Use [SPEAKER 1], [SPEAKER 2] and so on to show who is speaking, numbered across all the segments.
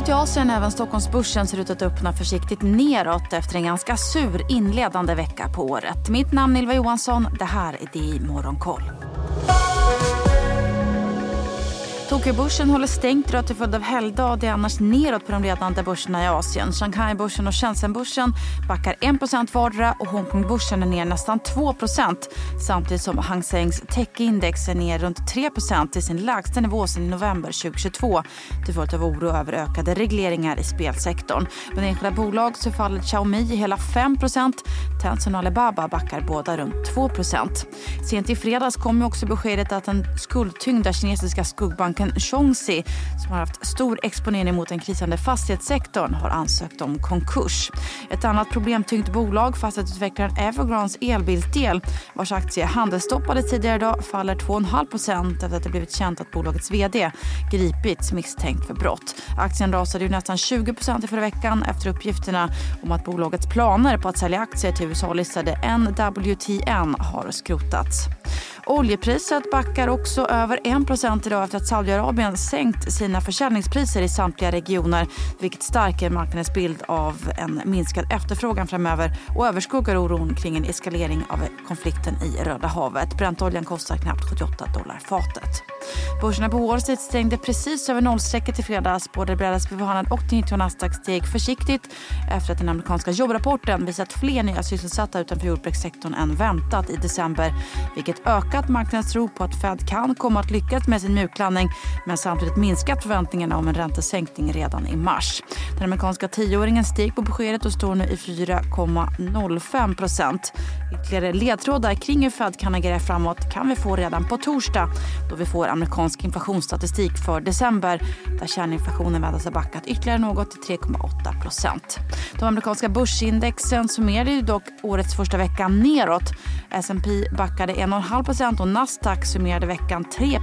[SPEAKER 1] hållet i Asien, även Stockholmsbörsen ser ut att öppna försiktigt neråt efter en ganska sur inledande vecka på året. Mitt namn är Ylva Johansson. Det här är DI Morgonkoll. Tokyobörsen håller stängt rött till följd av helgdag. Det är annars neråt på de ledande börserna i Asien. Shanghai-börsen och Shenzhen-börsen backar 1 vardera och Hongkong-börsen är ner nästan 2% samtidigt som Hang Sengs techindex är ner runt 3% till sin lägsta nivå sedan i november 2022 till följd av oro över ökade regleringar i spelsektorn. Bland enskilda bolag så faller Xiaomi hela 5% Tencent och Alibaba backar båda runt 2 Sent i fredags kom också beskedet att den skuldtyngda kinesiska skuggbanken banken Chongsi som har haft stor exponering mot den krisande fastighetssektorn har ansökt om konkurs. Ett annat problemtyngt bolag, fastighetsutvecklaren Evergrandes elbilsdel vars aktie handelsstoppades tidigare idag faller 2,5% efter att det blivit känt att bolagets vd gripits misstänkt för brott. Aktien rasade ju nästan 20 i förra veckan efter uppgifterna om att bolagets planer på att sälja aktier till USA-listade NWTN har skrotats. Oljepriset backar också över 1 idag efter att Saudiarabien sänkt sina försäljningspriser i samtliga regioner vilket stärker marknadens bild av en minskad efterfrågan framöver och överskuggar oron kring en eskalering av konflikten i Röda havet. Brentoljan kostar knappt 78 dollar fatet. Börserna på Wall Street stängde precis över nollstrecket i fredags. Både Brädas och Tinito Nasdaq steg försiktigt efter att den amerikanska jobbrapporten visat fler nya sysselsatta utanför jordbrukssektorn än väntat i december vilket ökat marknadens tro på att Fed kan komma att lyckas med sin mjuklandning men samtidigt minskat förväntningarna om en räntesänkning redan i mars. Den amerikanska tioåringen steg på beskedet och står nu i 4,05 procent. Ytterligare ledtrådar kring hur Fed kan agera framåt kan vi få redan på torsdag då vi får amerikansk inflationsstatistik för december där kärninflationen väntas ha backat ytterligare något till 3,8 procent. De amerikanska börsindexen summerade dock årets första vecka neråt. S&P backade 1,5 och Nasdaq summerade veckan 3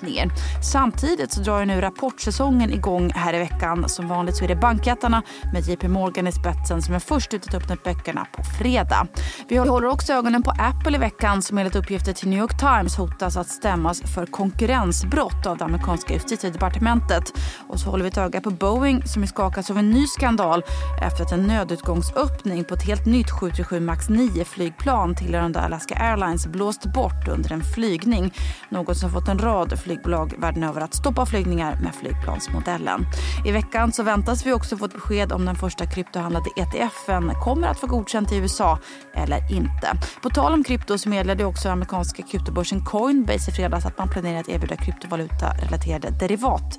[SPEAKER 1] ner. Samtidigt så drar nu rapportsäsongen igång här i veckan. Som vanligt så är det bankjättarna med JP Morgan i spetsen som är först ut att öppna böckerna på fredag. Vi håller också ögonen på Apple i veckan som enligt uppgifter till New York Times hotas att stämmas för konkurrensbrott av det amerikanska justitiedepartementet. Och så håller vi ett öga på Boeing som är skakas av en ny skandal efter att en nödutgångsöppning på ett helt nytt 737 MAX 9-flygplan tillhörande Alaska Airlines blåst bort under en flygning. Något som fått en rad flygbolag världen över att stoppa flygningar med flygplansmodellen. I veckan så väntas vi också få ett besked om den första kryptohandlade ETFen kommer att få godkänt i USA eller inte. På tal om krypto så meddelade också amerikanska kryptobörsen Coinbase i fredags att man planerar att erbjuda kryptovaluta-relaterade derivat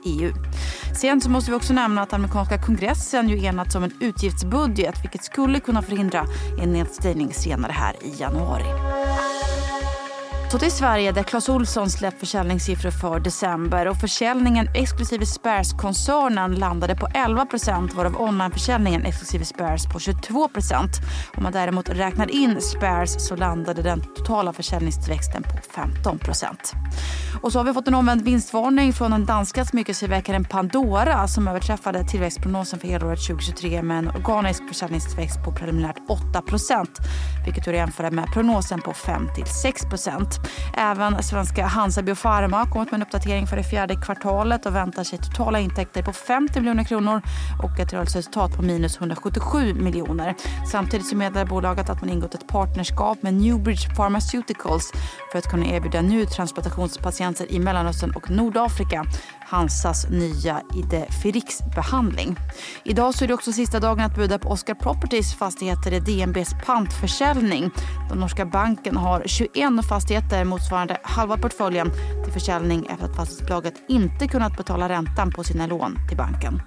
[SPEAKER 1] i EU. Sen så måste vi också nämna att amerikanska kongressen ju enats om en utgiftsbudget vilket skulle kunna förhindra en nedstängning senare här i januari. Så till Sverige där Clas Ohlson släppt försäljningssiffror för december. Och försäljningen exklusive Spares-koncernen landade på 11% varav onlineförsäljningen exklusive Spares på 22% Om man däremot räknar in Spares så landade den totala försäljningstillväxten på 15% Och så har vi fått en omvänd vinstvarning från den danska smycketillverkaren Pandora som överträffade tillväxtprognosen för helåret 2023 med en organisk försäljningstillväxt på preliminärt 8% vilket är att jämföra med prognosen på 5 6 Även svenska Hansa Pharma har kommit med en uppdatering för det fjärde kvartalet och väntar sig totala intäkter på 50 miljoner kronor och ett rörelseresultat på minus 177 miljoner. Samtidigt så meddelar bolaget att man ingått ett partnerskap med Newbridge Pharmaceuticals för att kunna erbjuda njurtransplantationspatienter i Mellanöstern och Nordafrika Hansas nya Idefirix-behandling. Idag så är det också sista dagen att buda på Oscar Properties fastigheter i DNBs pantförsäljning. Den norska banken har 21 fastigheter motsvarande halva portföljen till försäljning efter att fastighetsbolaget inte kunnat betala räntan på sina lån till banken.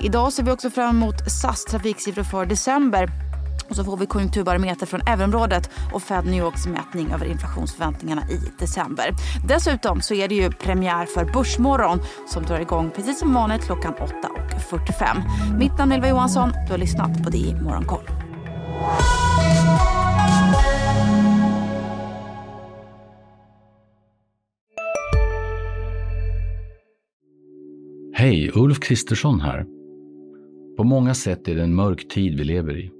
[SPEAKER 1] Idag ser vi också fram emot SAS trafiksiffror för december och så får vi konjunkturbarometer från euroområdet och Fed New Yorks mätning över inflationsförväntningarna i december. Dessutom så är det ju premiär för Börsmorgon som drar igång precis som vanligt klockan 8.45. Mitt namn är Ylva Johansson. Du har lyssnat på DI Morgonkoll.
[SPEAKER 2] Hej, Ulf Kristersson här. På många sätt är det en mörk tid vi lever i.